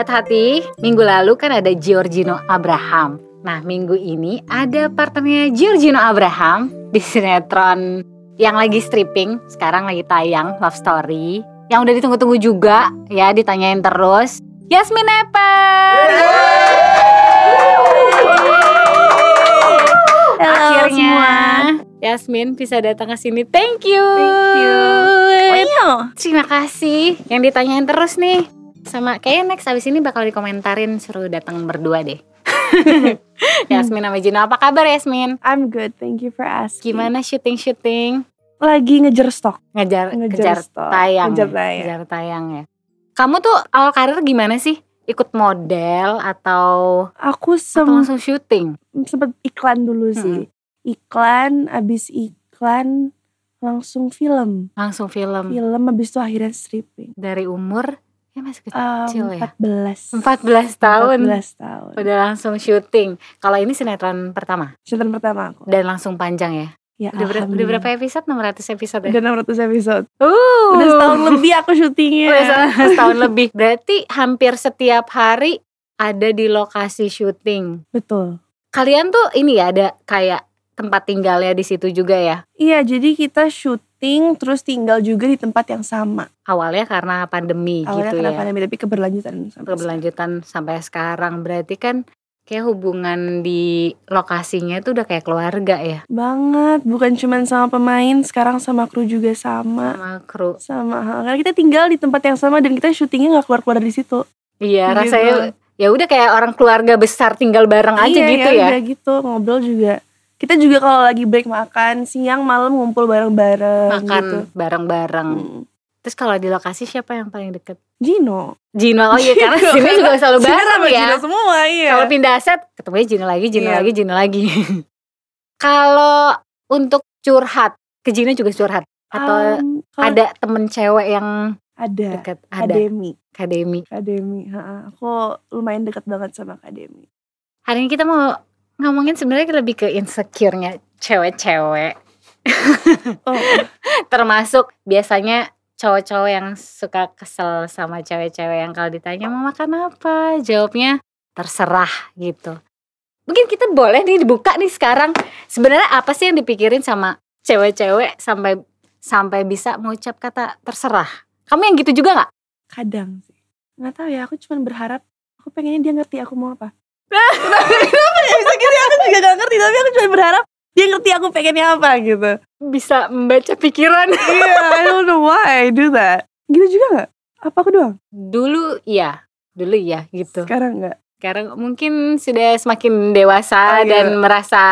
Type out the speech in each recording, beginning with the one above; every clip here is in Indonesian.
Sahabat hati, minggu lalu kan ada Giorgino Abraham. Nah, minggu ini ada partnernya Giorgino Abraham di sinetron yang lagi stripping, sekarang lagi tayang Love Story. Yang udah ditunggu-tunggu juga, ya ditanyain terus. Yasmin Eper. Halo Akhirnya semua. Yasmin bisa datang ke sini. Thank you. Thank you. Wow. Terima kasih. Yang ditanyain terus nih. Sama kayaknya next abis ini bakal dikomentarin seru datang berdua deh. Yasmin sama Gino. Apa kabar Yasmin? I'm good, thank you for asking. Gimana syuting-syuting? Lagi ngejar stok. Ngejar, Ngejar kejar stok, tayang. ngejar ya? tayang. Ngejar tayang ya. Kamu tuh awal karir gimana sih? Ikut model atau, Aku atau sem langsung syuting? sempet iklan dulu sih. Iklan, abis iklan langsung film. Langsung film. Film abis itu akhirnya stripping. Dari umur ya masih Um, kecil ya. 14. 14 tahun. 14 tahun. Udah langsung syuting. Kalau ini sinetron pertama Sinetron pertama aku. dan langsung panjang ya. Ya, Udah, ber- udah berapa episode? 600 episode ya? Udah 600 episode. Uh, Udah setahun lebih aku syutingnya. Udah setahun- setahun lebih. Berarti hampir setiap hari ada di lokasi syuting. Betul. Kalian tuh ini ya ada kayak tempat tinggalnya di situ juga ya? Iya, jadi kita syuting terus tinggal juga di tempat yang sama. Awalnya karena pandemi Awalnya gitu karena ya. pandemi tapi keberlanjutan sampai Keberlanjutan sampai sekarang. Berarti kan kayak hubungan di lokasinya tuh udah kayak keluarga ya. sekarang. banget bukan cuman sama pemain sekarang sama kru juga sama Sama kru. sama karena kita tinggal di tempat yang sama dan kita syutingnya nggak keluar keluar dari situ Iya, Gitu. rasanya ya udah kayak orang keluarga besar tinggal bareng aja iya, gitu ya. udah gitu ngobrol juga kita juga kalau lagi break makan siang malam ngumpul bareng bareng Makan gitu bareng-bareng. Hmm. Terus kalau di lokasi siapa yang paling deket? Gino Gino, oh iya karena sini juga selalu bareng sama ya. Gino semua iya Kalau pindah set, ketemunya Gino lagi, Gino Iya. lagi, Gino lagi. Kalau untuk curhat, ke Gino juga curhat atau Um, ada temen cewek yang ada deket? Ada. akademi Akademi. akademi ha, aku lumayan dekat banget sama akademi Hari ini kita mau ngomongin sebenarnya lebih ke insecure-nya cewek-cewek. oh Termasuk biasanya cowok-cowok yang suka kesel sama cewek-cewek yang kalau ditanya mau makan apa, jawabnya terserah gitu. Mungkin kita boleh nih dibuka nih sekarang. Sebenarnya apa sih yang dipikirin sama cewek-cewek sampai sampai bisa mengucap kata terserah? Kamu yang gitu juga nggak? kadang sih nggak tahu ya aku cuma berharap aku pengennya dia ngerti aku mau apa ya bisa gitu ya? aku juga gak ngerti tapi aku cuma berharap dia ngerti aku pengennya apa gitu. Bisa membaca pikiran. iya I don't know why I do that. Gitu juga nggak? Apa aku doang? Dulu iya, dulu iya gitu. sekarang nggak? Sekarang mungkin sudah semakin dewasa Oh, iya. dan merasa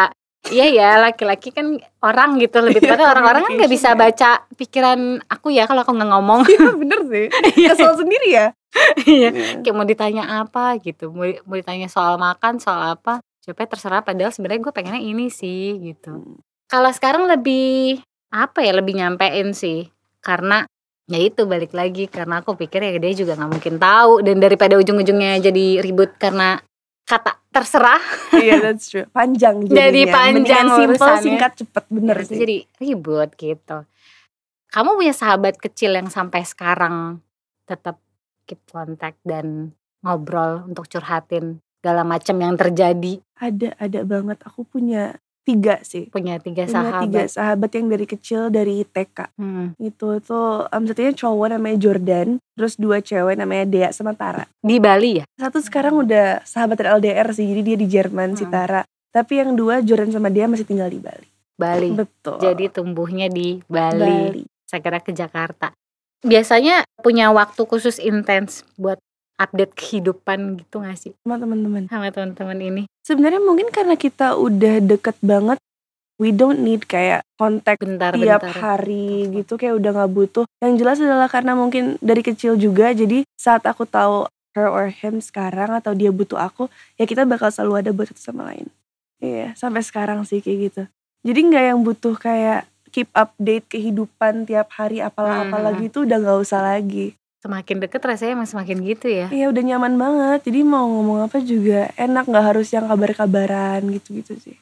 Iya ya laki-laki kan orang gitu lebih Iya, tepatnya orang-orang kan nggak bisa baca pikiran aku ya kalau aku nggak ngomong. Iya bener sih. Iya. kesel sendiri ya? Iya. kayak mau ditanya apa gitu. Mau, mau ditanya soal makan soal apa jawabnya terserah padahal sebenarnya gue pengennya ini sih gitu Hmm. kalau sekarang lebih apa ya lebih nyampein sih karena ya itu balik lagi karena aku pikir ya dia juga nggak mungkin tahu dan daripada ujung-ujungnya jadi ribut karena kata terserah iya that's true panjang Jadi jadinya. panjang Mendingan simple urusannya. singkat cepet bener Ya, itu sih jadi ribut gitu kamu punya sahabat kecil yang sampai sekarang tetap keep contact dan ngobrol untuk curhatin segala macam yang terjadi. Ada ada banget. Aku punya tiga sih. Punya tiga punya sahabat tiga sahabat. yang dari kecil dari TK Hmm. itu tuh um, satunya cowok namanya Jordan terus dua cewek namanya Dea sama Tara. Di Bali ya? Satu sekarang udah sahabat LDR sih jadi dia di Jerman si Hmm. Tara. Tapi yang dua Jordan sama Dea masih tinggal di Bali. Bali. Betul. Jadi tumbuhnya di Bali. Bali. Saya kira ke Jakarta. Biasanya punya waktu khusus intens buat update kehidupan gitu gak sih? Sama teman-teman. Sama teman-teman ini. Sebenarnya mungkin karena kita udah deket banget we don't need kayak kontak tiap bentar-bentar hari gitu kayak udah nggak butuh. Yang jelas adalah karena mungkin dari kecil juga jadi saat aku tahu her or him sekarang atau dia butuh aku ya kita bakal selalu ada buat satu sama lain. Iya sampai sekarang sih kayak gitu. Jadi nggak yang butuh kayak keep update kehidupan tiap hari apalah Hmm. apalah gitu udah nggak usah lagi semakin deket rasanya emang semakin gitu ya iya udah nyaman banget jadi mau ngomong apa juga enak nggak harus yang kabar-kabaran gitu-gitu sih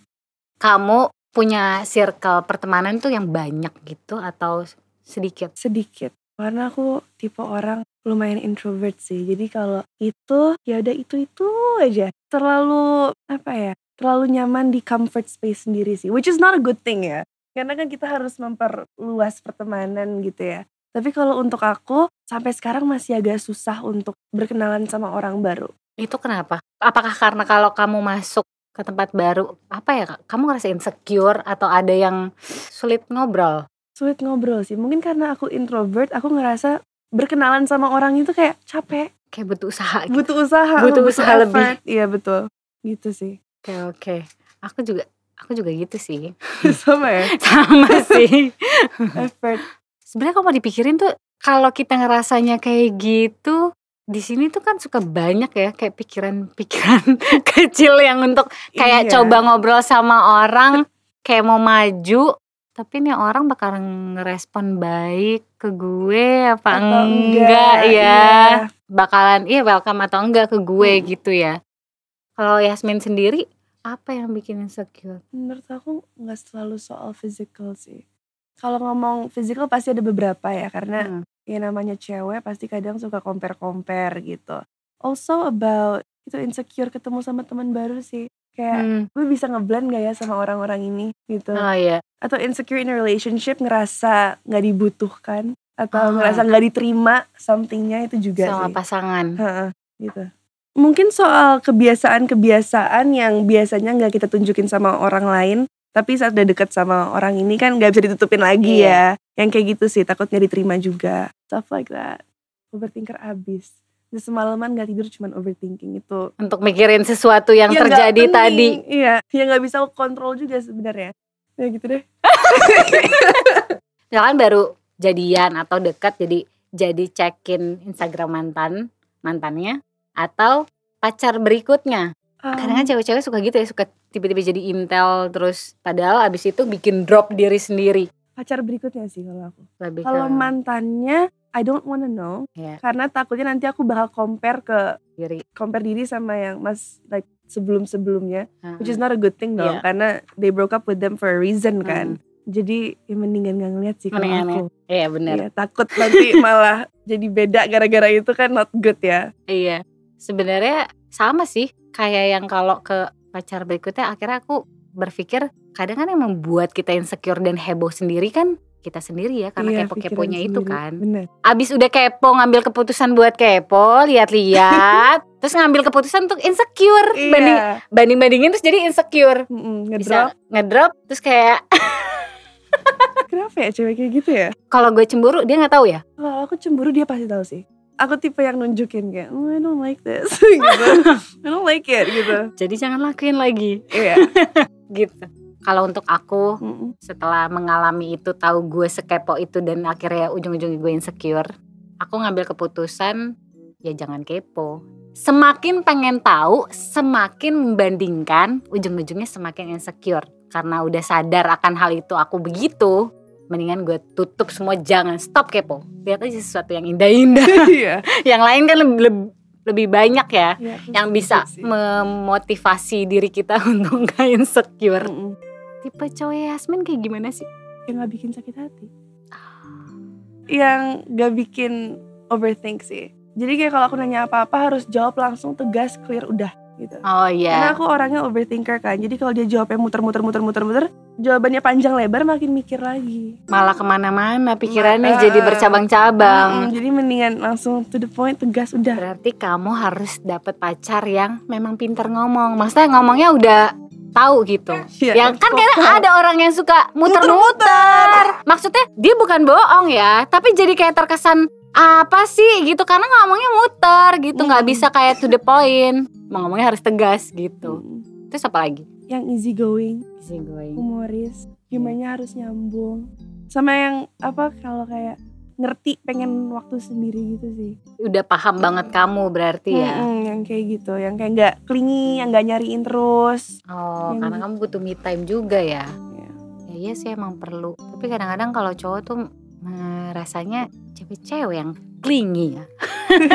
kamu punya circle pertemanan tuh yang banyak gitu atau sedikit sedikit karena aku tipe orang lumayan introvert sih. Jadi kalau itu ya udah itu itu aja. Terlalu apa ya? Terlalu nyaman di comfort space sendiri sih. Which is not a good thing ya. Karena kan kita harus memperluas pertemanan gitu ya. Tapi kalau untuk aku sampai sekarang masih agak susah untuk berkenalan sama orang baru. Itu kenapa? Apakah karena kalau kamu masuk ke tempat baru, apa ya Kak, kamu ngerasa insecure atau ada yang sulit ngobrol? Sulit ngobrol sih. Mungkin karena aku introvert, aku ngerasa berkenalan sama orang itu kayak capek. Kayak butuh usaha gitu. Butuh usaha, Butuh usaha lebih. Iya betul. Gitu sih. Oke oke. Aku juga aku juga gitu sih. sama ya. Sama sih. Effort. Sebenarnya kalau mau dipikirin tuh kalau kita ngerasanya kayak gitu di sini tuh kan suka banyak ya kayak pikiran-pikiran kecil yang untuk kayak Iya. coba ngobrol sama orang kayak mau maju tapi nih orang bakal ngerespon baik ke gue apa Atau enggak, ya iya. bakalan iya welcome atau enggak ke gue Hmm. gitu ya kalau Yasmin sendiri apa yang bikin insecure Menurut aku nggak selalu soal physical sih. Kalau ngomong physical pasti ada beberapa ya karena Hmm. ya namanya cewek pasti kadang suka compare-compare gitu. Also about itu insecure ketemu sama teman baru sih. Kayak Hmm. gue bisa ngeblend gak ya sama orang-orang ini gitu. oh iya Atau insecure in a relationship ngerasa nggak dibutuhkan atau Ah. ngerasa nggak diterima somethingnya itu juga sama sih. pasangan Heeh, gitu. Mungkin soal kebiasaan-kebiasaan yang biasanya nggak kita tunjukin sama orang lain, tapi saat udah deket sama orang ini kan nggak bisa ditutupin lagi Iya. ya. Yang kayak gitu sih, takut nggak diterima juga. Stuff like that. Overthinker abis. Semalaman nggak tidur cuman overthinking itu. untuk mikirin sesuatu yang Ya terjadi tadi Iya, yang nggak bisa kontrol juga sebenarnya. Ya gitu deh. misalkan baru jadian atau dekat jadi jadi cekin Instagram mantan mantannya atau pacar berikutnya kadang kan cewek-cewek suka gitu ya suka tiba-tiba jadi intel terus padahal abis itu bikin drop diri sendiri. Pacar berikutnya sih kalau aku. lebih Kalau ke mantannya, I don't wanna know. Iya. Karena takutnya nanti aku bakal compare ke diri. compare diri sama yang mas like sebelum sebelumnya which is not a good thing dong Iya. karena they broke up with them for a reason kan. Hmm. jadi ya mendingan gak ngeliat sih kalau aku. iya bener. Iya, takut nanti malah jadi beda gara-gara itu kan not good ya. Iya. Sebenarnya sama sih kayak yang kalau ke pacar berikutnya akhirnya aku berpikir kadang kan yang membuat kita insecure dan heboh sendiri kan kita sendiri ya karena Iya, kepo-keponya itu sendiri. kan. Bener. Abis udah kepo ngambil keputusan buat kepo lihat-lihat terus ngambil keputusan untuk insecure. Banding iya. Banding bandingin terus jadi insecure. Mm-mm, bisa ngedrop. ngedrop terus kayak kenapa ya cewek kayak gitu ya? Kalau gue cemburu dia nggak tahu ya? Kalau aku cemburu dia pasti tahu sih aku tipe yang nunjukin kayak oh, I don't like this. Gitu. I don't like it gitu. Jadi jangan lakuin lagi. Iya. Gitu. Kalau untuk aku Mm-mm. setelah mengalami itu tahu gue sekepo itu dan akhirnya ujung-ujungnya gue insecure aku ngambil keputusan ya jangan kepo. Semakin pengen tahu semakin membandingkan ujung-ujungnya semakin insecure. Karena udah sadar akan hal itu aku begitu mendingan gue tutup semua jangan stop kepo. Lihat aja sesuatu yang indah-indah. Iya. Yang lain kan lebih, lebih, lebih banyak ya aku yang bisa sih. memotivasi diri kita untuk gak insecure. Mm-mm. tipe cowok Yasmin kayak gimana sih? Yang nggak bikin sakit hati. Yang gak bikin overthink sih. Jadi kayak kalau aku nanya apa-apa harus jawab langsung tegas clear udah gitu. Oh karena iya aku orangnya overthinker kan. Jadi kalau dia jawabnya muter-muter muter-muter muter jawabannya panjang lebar makin mikir lagi. Malah ke mana-mana pikirannya Ma- jadi bercabang-cabang. Mm-mm, jadi mendingan langsung to the point tegas udah. Berarti kamu harus dapet pacar yang memang pintar ngomong. Maksudnya ngomongnya udah tahu gitu. Iya, ya kan kadang ada orang yang suka muter-muter. Maksudnya dia bukan bohong ya tapi jadi kayak terkesan apa sih? gitu. Karena ngomongnya muter gitu nggak Mm. bisa kayak to the point. Mau ngomongnya harus tegas gitu. Mm. terus apa lagi yang easy going. Easy going. humoris. Humornya harus nyambung. Sama yang apa kalau kayak ngerti pengen waktu sendiri gitu sih. Udah paham banget kamu berarti ya? Mm-mm, yang kayak gitu. Yang kayak nggak klingi yang nggak nyariin terus. Oh Yang karena gitu. kamu butuh me time juga ya? Ya. ya iya sih emang perlu. Tapi kadang-kadang kalau cowok tuh eh, rasanya cewek-cewek yang clingy ya. Gitu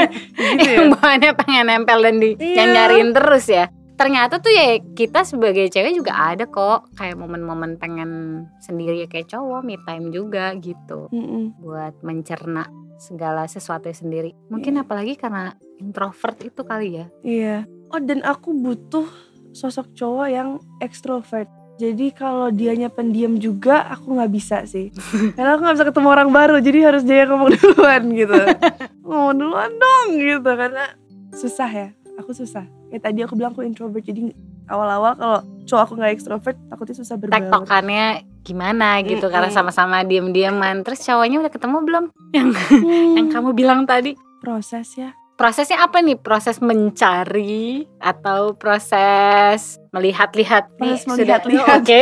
ya? Yang bawaannya pengen nempel dan di Iya. yang nyariin terus ya ternyata tuh ya kita sebagai cewek juga ada kok kayak momen-momen pengen sendiri ya kayak cowok me time juga gitu Mm-mm. buat mencerna segala sesuatu sendiri. Mungkin Iya. apalagi karena introvert itu kali ya. Iya. Oh dan aku butuh sosok cowok yang ekstrovert. Jadi kalau dianya pendiam juga aku nggak bisa sih. Karena aku nggak bisa ketemu orang baru. Jadi harus dia yang ngomong duluan gitu. ngomong duluan dong gitu karena susah ya. Aku susah. Kayak tadi aku bilang aku introvert. Jadi awal-awal kalau cowok aku nggak ekstrovert takutnya susah berbaur. Tektokannya gimana gitu karena Mm-mm. sama-sama diem-dieman. Terus cowoknya udah ketemu belum? Yang Hmm, yang kamu bilang tadi. proses ya. Prosesnya apa nih? Proses mencari atau proses melihat-lihat nih? Proses melihat-lihat. Oke.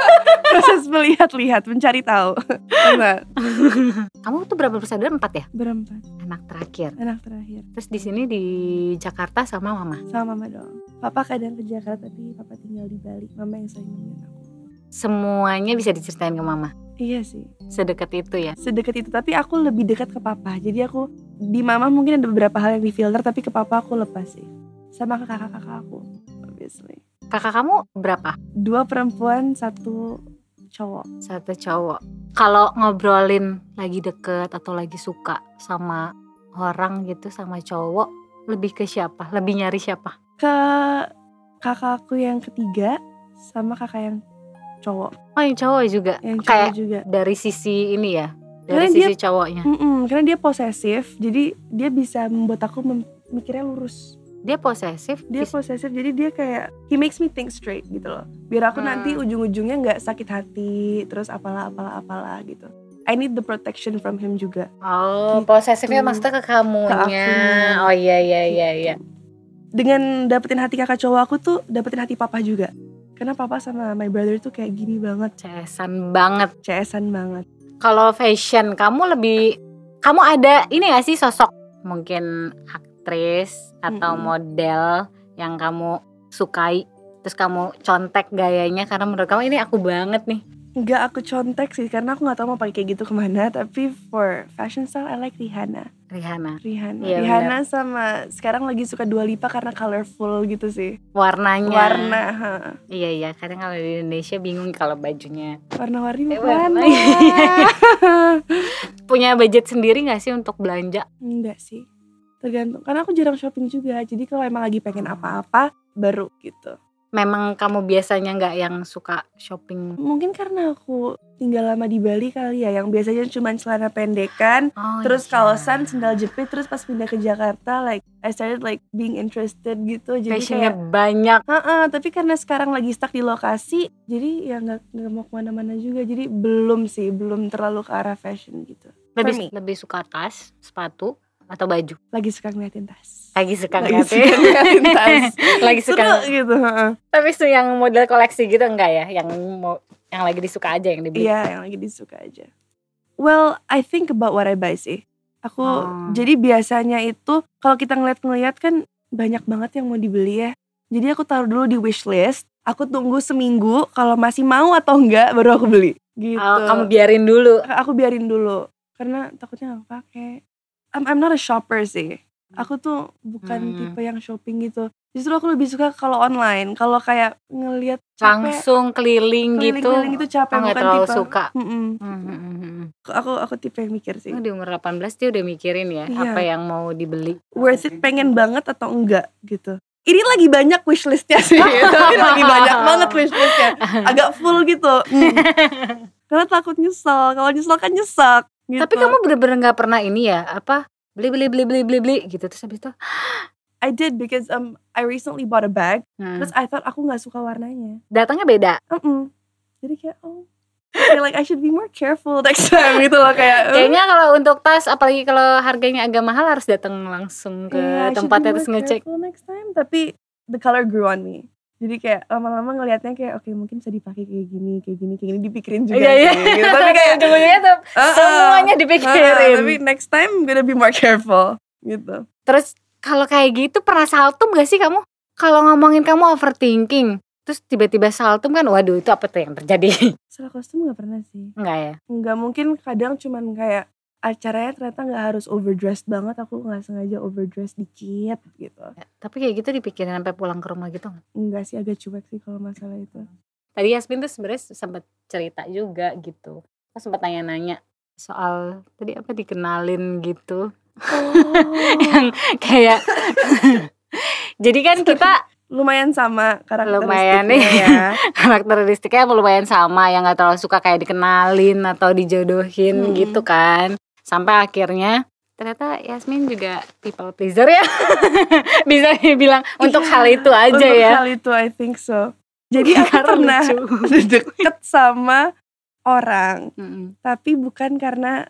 proses melihat-lihat, mencari tahu. Kamu tuh berapa bersaudara? Empat ya? berempat. Anak terakhir. Anak terakhir. Terus di sini di Jakarta sama mama. sama mama dong. Papa kadang ke Jakarta tapi papa tinggal di Bali. Mama yang sering nemenin aku. Semuanya bisa diceritain ke mama. Iya sih, Sedekat itu ya. sedekat itu. Tapi aku lebih dekat ke papa. Jadi aku di mama mungkin ada beberapa hal yang di filter tapi ke papa aku lepas sih. Sama ke kakak-kakak aku, obviously. Kakak kamu berapa? Dua perempuan, satu cowok. Satu cowok. Kalau ngobrolin lagi deket atau lagi suka sama orang gitu sama cowok, lebih ke siapa? Lebih nyari siapa? Ke kakakku yang ketiga sama kakak yang cowok. Oh yang cowok juga. Yang cowok Kayak juga. dari sisi ini ya. Dari Karena dia- sisi cowoknya. Mm-mm, karena dia posesif, jadi dia bisa membuat aku mikirnya lurus. Dia posesif. dia posesif jadi dia kayak he makes me think straight gitu loh biar aku Hmm. nanti ujung-ujungnya nggak sakit hati terus apalah apalah apalah gitu I need the protection from him juga Oh, Gitu. posesifnya maksudnya ke kamunya. akunya. oh iya iya iya iya. dengan dapetin hati kakak cowok aku tuh dapetin hati papa juga karena papa sama my brother tuh kayak gini banget Cesan banget. CS-an banget Kalau fashion kamu lebih kamu ada ini gak sih sosok mungkin aktris atau Mm-mm. model yang kamu sukai terus kamu contek gayanya karena menurut kamu ini aku banget nih. Nggak aku contek sih karena aku nggak tahu mau pakai kayak gitu ke mana tapi for fashion style I like Rihanna Rihanna. Rihanna Iya, Rihanna sama sekarang lagi suka Dua Lipa karena colorful gitu sih Warnanya. warna ha. Iya iya, kadang kalau di Indonesia bingung kalau bajunya. warna-warni Eh, warna. Punya budget sendiri gak sih untuk belanja? Enggak sih. Tergantung. Karena aku jarang shopping juga. Jadi kalau emang lagi pengen apa-apa baru gitu. Memang kamu biasanya nggak yang suka shopping? Mungkin karena aku tinggal lama di Bali kali ya. Yang biasanya cuma celana pendekan, Oh, terus iya. kaosan, sendal jepit, terus pas pindah ke Jakarta like I started like being interested gitu. Jadi Fashionnya kayak banyak. Heeh, tapi karena sekarang lagi stuck di lokasi, jadi ya nggak nggak mau ke mana-mana juga. Jadi belum sih, belum terlalu ke arah fashion gitu. Lebih lebih suka tas, sepatu atau baju? Lagi suka ngeliatin tas. Lagi suka Lagi ngeliatin. suka ngeliatin tas. lagi Seru suka. gitu. heeh. Tapi su yang model koleksi gitu enggak ya? Yang mau yang lagi disuka aja yang dibeli. Iya, yang lagi disuka aja. Well, I think about what I buy sih. Aku Oh. jadi biasanya itu kalau kita ngeliat-ngeliat kan banyak banget yang mau dibeli ya. Jadi aku taruh dulu di wishlist. Aku tunggu seminggu kalau masih mau atau enggak baru aku beli. Gitu. Oh, kamu biarin dulu. aku biarin dulu karena takutnya nggak pakai. I'm, I'm not a shopper sih. Aku tuh bukan Hmm. tipe yang shopping gitu. Justru aku lebih suka kalau online. Kalau kayak ngelihat Langsung keliling, gitu. keliling-keliling itu capek Oh, nggak bukan terlalu tipe. suka. Mm-mm. Hmm, hmm, hmm, hmm. Aku aku tipe yang mikir sih. Oh, di umur 18 dia udah mikirin ya Iya. apa yang mau dibeli. Worth it pengen banget atau enggak gitu. Ini lagi banyak wishlistnya sih. Tapi lagi banyak banget wishlistnya. Agak full gitu. Hmm. Karena takut nyesel. Kalau nyesel kan nyesek. Gitu. Tapi kamu bener-bener nggak pernah ini ya apa beli beli beli beli beli beli gitu terus habis itu I did because um I recently bought a bag. hmm, Terus I thought aku nggak suka warnanya. datangnya beda. Mm-mm. Jadi kayak oh. I feel like I should be more careful next time gitu loh kayak. uh, Kayaknya kalau untuk tas apalagi kalau harganya agak mahal harus datang langsung ke yeah, tempatnya terus ngecek. next time. Tapi the color grew on me. Jadi kayak lama-lama ngelihatnya kayak oke mungkin bisa dipakai kayak gini, kayak gini, kayak gini dipikirin juga Iya iya. sih. Gitu. Tapi kayak ujung-ujungnya tuh uh-uh. semuanya dipikirin. tapi next time I'm gonna be more careful gitu. Terus kalau kayak gitu pernah saltum gak sih kamu? Kalau ngomongin kamu overthinking, terus tiba-tiba saltum kan, waduh itu apa tuh yang terjadi? Salah kostum nggak pernah sih. Enggak ya? Nggak mungkin kadang cuman kayak acaranya ternyata nggak harus overdressed banget. Aku nggak sengaja overdressed dikit gitu. Tapi kayak gitu dipikirin sampai pulang ke rumah gitu nggak? Enggak sih agak cuek sih kalau masalah itu. Tadi Yasmin tuh sebenarnya sempat cerita juga gitu. Aku sempat nanya-nanya, soal tadi apa dikenalin gitu. Oh. Yang kayak jadi kan kita Lumayan sama lumayan karakteristiknya nih ya. karakteristiknya lumayan sama yang nggak terlalu suka kayak dikenalin atau dijodohin Mm-mm. gitu kan. Sampai akhirnya ternyata Yasmin juga people pleaser ya. Bisa dibilang untuk Iya, hal itu aja Untuk ya. hal itu I think so. Jadi aku Karena pernah deket sama orang, Mm-mm. tapi bukan karena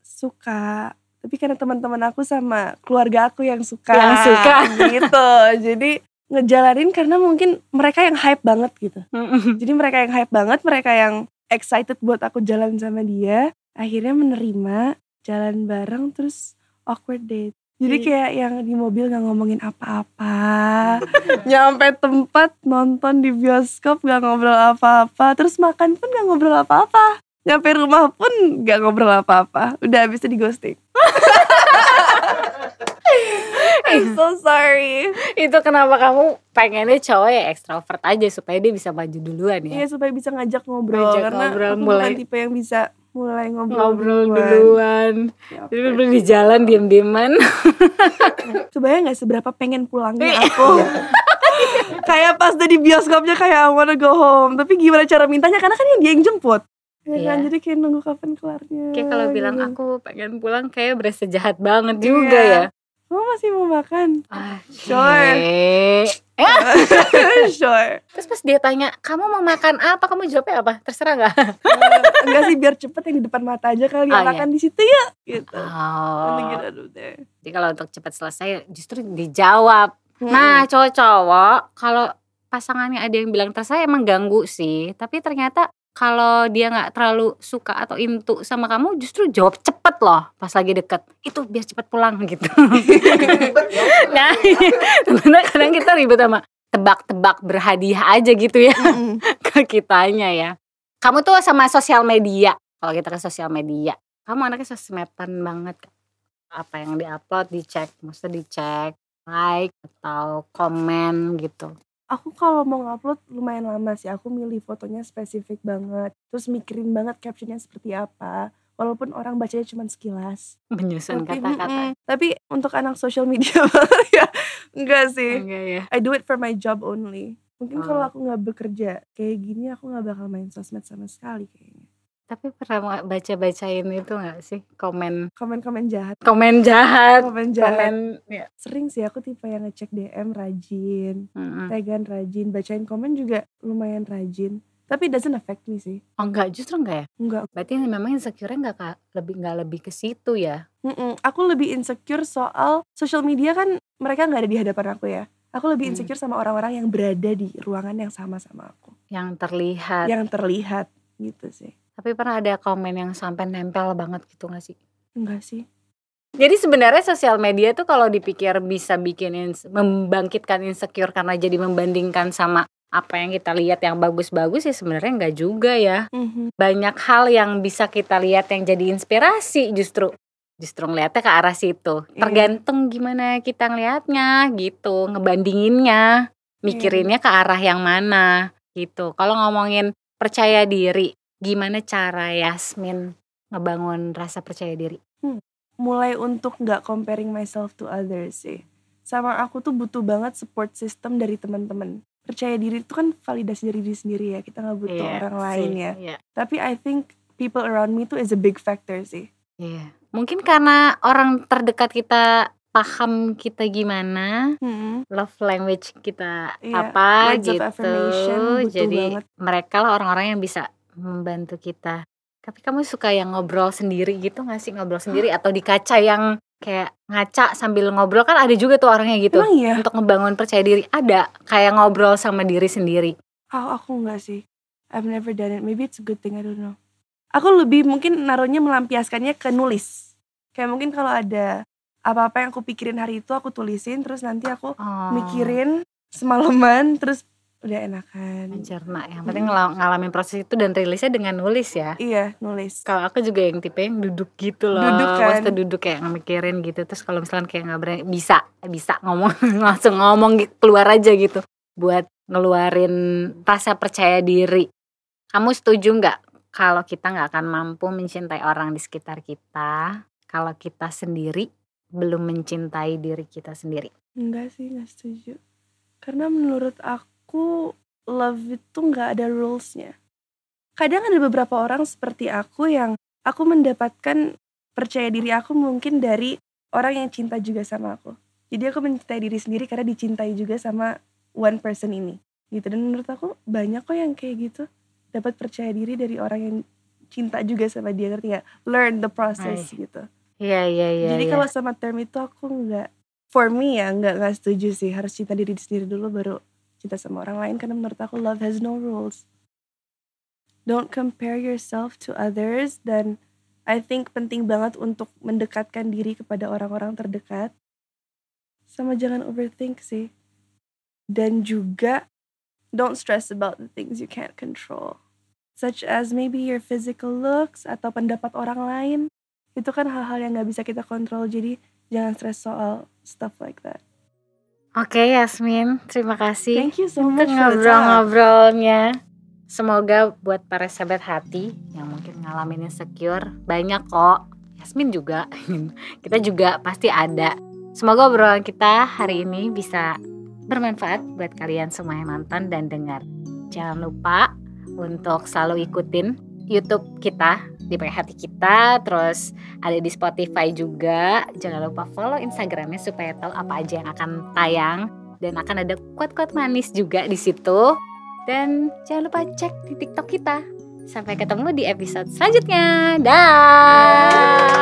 suka, tapi karena teman-teman aku sama keluarga aku yang suka. Yang suka. gitu. Jadi ngejalanin karena mungkin mereka yang hype banget gitu. Mm-mm. Jadi mereka yang hype banget, mereka yang excited buat aku jalan sama dia, akhirnya menerima jalan bareng terus awkward date. Jadi Iya. kayak yang di mobil gak ngomongin apa-apa, nyampe tempat nonton di bioskop gak ngobrol apa-apa, terus makan pun gak ngobrol apa-apa, nyampe rumah pun gak ngobrol apa-apa, udah habis itu di ghosting. I'm so sorry. itu kenapa kamu pengennya cowok yang ekstrovert aja supaya dia bisa maju duluan ya. Iya supaya bisa ngajak ngobrol Ngajak karena ngobrol, aku mulai- bukan tipe yang bisa mulai ngobrol, Ngobrol duluan. duluan. Ya, Jadi bener di jalan diem-dieman. Kebayang gak seberapa pengen pulangnya Iya. aku Kayak pas udah di bioskopnya kayak I wanna go home Tapi gimana cara mintanya karena kan yang dia yang jemput Ya kan, jadi kayak nunggu kapan kelarnya Kayak kalau bilang gitu. aku pengen pulang kayak berasa jahat banget juga Iya. ya. Kamu masih mau makan? Ah, Sure. eh. sure Terus pas dia tanya, kamu mau makan apa? Kamu jawabnya apa? Terserah gak? Eh, Enggak sih biar cepet yang di depan mata aja kali Oh, ya Makan di situ ya gitu Oh. Jadi kalau untuk cepat selesai justru dijawab. Hmm. Nah, cowok-cowok kalau pasangannya ada yang bilang terserah emang ganggu sih. Tapi ternyata kalau dia nggak terlalu suka atau into sama kamu justru jawab cepet loh pas lagi deket. Itu biar cepet pulang gitu. Nah sebenarnya kadang kita ribet sama tebak-tebak berhadiah aja gitu ya ke kitanya ya. Kamu tuh sama sosial media. Kalau kita ke sosial media kamu anaknya sosmedan banget apa yang diupload dicek maksudnya dicek like atau komen gitu Aku kalau mau ngupload lumayan lama sih. Aku milih fotonya spesifik banget. Terus mikirin banget captionnya seperti apa. Walaupun orang bacanya cuma sekilas. menyusun kata-kata. Tapi untuk anak social media ya. Enggak sih. enggak ya I do it for my job only. Mungkin Oh. kalau aku nggak bekerja kayak gini aku nggak bakal main sosmed sama sekali kayaknya. Tapi pernah baca-bacain itu nggak sih komen Komen-komen jahat. komen jahat Komen jahat. komen ya Sering sih aku tipe yang ngecek DM rajin. mm-mm. Tagan rajin. Bacain komen juga lumayan rajin. Tapi doesn't affect me sih. oh enggak justru enggak ya Enggak. berarti memang insecure nggak Kak? lebih nggak lebih ke situ ya Mm-mm. Aku lebih insecure soal social media kan mereka nggak ada di hadapan aku ya. Aku lebih Hmm. insecure sama orang-orang yang berada di ruangan yang sama sama aku, yang terlihat yang terlihat gitu sih. Tapi pernah ada komen yang sampai nempel banget gitu gak sih Enggak sih. Jadi sebenarnya sosial media tuh kalau dipikir bisa bikin ins- membangkitkan insecure karena jadi membandingkan sama apa yang kita lihat yang bagus-bagus ya sebenarnya enggak juga ya. Mhm. Banyak hal yang bisa kita lihat yang jadi inspirasi justru justru ngeliatnya ke arah situ. Iya. Tergantung gimana kita ngelihatnya gitu, ngebandinginnya, mikirinnya ke arah yang mana gitu. Kalau ngomongin percaya diri, gimana cara Yasmin ngebangun rasa percaya diri? Mulai untuk nggak comparing myself to others sih. Sama aku tuh butuh banget support system dari teman-teman. Percaya diri itu kan validasi dari diri sendiri ya. Kita nggak butuh Iya orang sih, lain ya. Iya. Tapi I think people around me tuh is a big factor sih. Iya. Mungkin karena orang terdekat kita paham kita gimana, Mhm. love language kita Iya, apa words of gitu. affirmation butuh Jadi banget. mereka lah orang-orang yang bisa membantu kita. Tapi kamu suka yang ngobrol sendiri gitu gak sih ngobrol sendiri atau di kaca yang kayak ngaca sambil ngobrol kan ada juga tuh orangnya gitu. Emang iya? Untuk ngebangun percaya diri ada kayak ngobrol sama diri sendiri. Oh, aku enggak sih. I've never done it. Maybe it's a good thing, I don't know. Aku lebih mungkin naruhnya melampiaskannya ke nulis. Kayak mungkin kalau ada apa-apa yang aku pikirin hari itu aku tulisin terus nanti aku Oh, mikirin semalaman terus udah enakan. mencerna. Yang penting ngala- ngalamin proses itu dan rilisnya dengan nulis ya. Iya, nulis. Kalau aku juga yang tipe yang duduk gitu loh. Duduk kan? Maksudnya duduk kayak mikirin gitu. Terus kalau misalnya kayak nggak berani, bisa, bisa ngomong langsung ngomong keluar aja gitu. Buat ngeluarin rasa percaya diri. Kamu setuju nggak kalau kita nggak akan mampu mencintai orang di sekitar kita kalau kita sendiri belum mencintai diri kita sendiri. Enggak sih, nggak setuju. Karena menurut aku love itu nggak ada rulesnya. Kadang ada beberapa orang seperti aku yang aku mendapatkan percaya diri aku mungkin dari orang yang cinta juga sama aku. Jadi aku mencintai diri sendiri karena dicintai juga sama one person ini. Gitu dan menurut aku banyak kok yang kayak gitu dapat percaya diri dari orang yang cinta juga sama dia ngerti gak? Learn the process Ay. gitu. Iya iya iya. Jadi iya. kalau sama term itu aku nggak for me ya nggak nggak setuju sih harus cinta diri sendiri dulu baru cinta sama orang lain karena menurut aku love has no rules. Don't compare yourself to others dan I think penting banget untuk mendekatkan diri kepada orang-orang terdekat. Sama jangan overthink sih. Dan juga don't stress about the things you can't control. Such as maybe your physical looks atau pendapat orang lain. Itu kan hal-hal yang gak bisa kita kontrol. Jadi jangan stress soal stuff like that. Oke Yasmin, terima kasih Thank you so much ngobrol-ngobrolnya. Semoga buat para sahabat hati yang mungkin ngalamin insecure banyak kok. Yasmin juga, kita juga pasti ada. Semoga obrolan kita hari ini bisa bermanfaat buat kalian semua yang nonton dan dengar. Jangan lupa untuk selalu ikutin YouTube kita di Hati kita, terus ada di Spotify juga. Jangan lupa follow Instagramnya supaya tahu apa aja yang akan tayang dan akan ada quote-quote manis juga di situ. Dan jangan lupa cek di TikTok kita. Sampai ketemu di episode selanjutnya. Dah.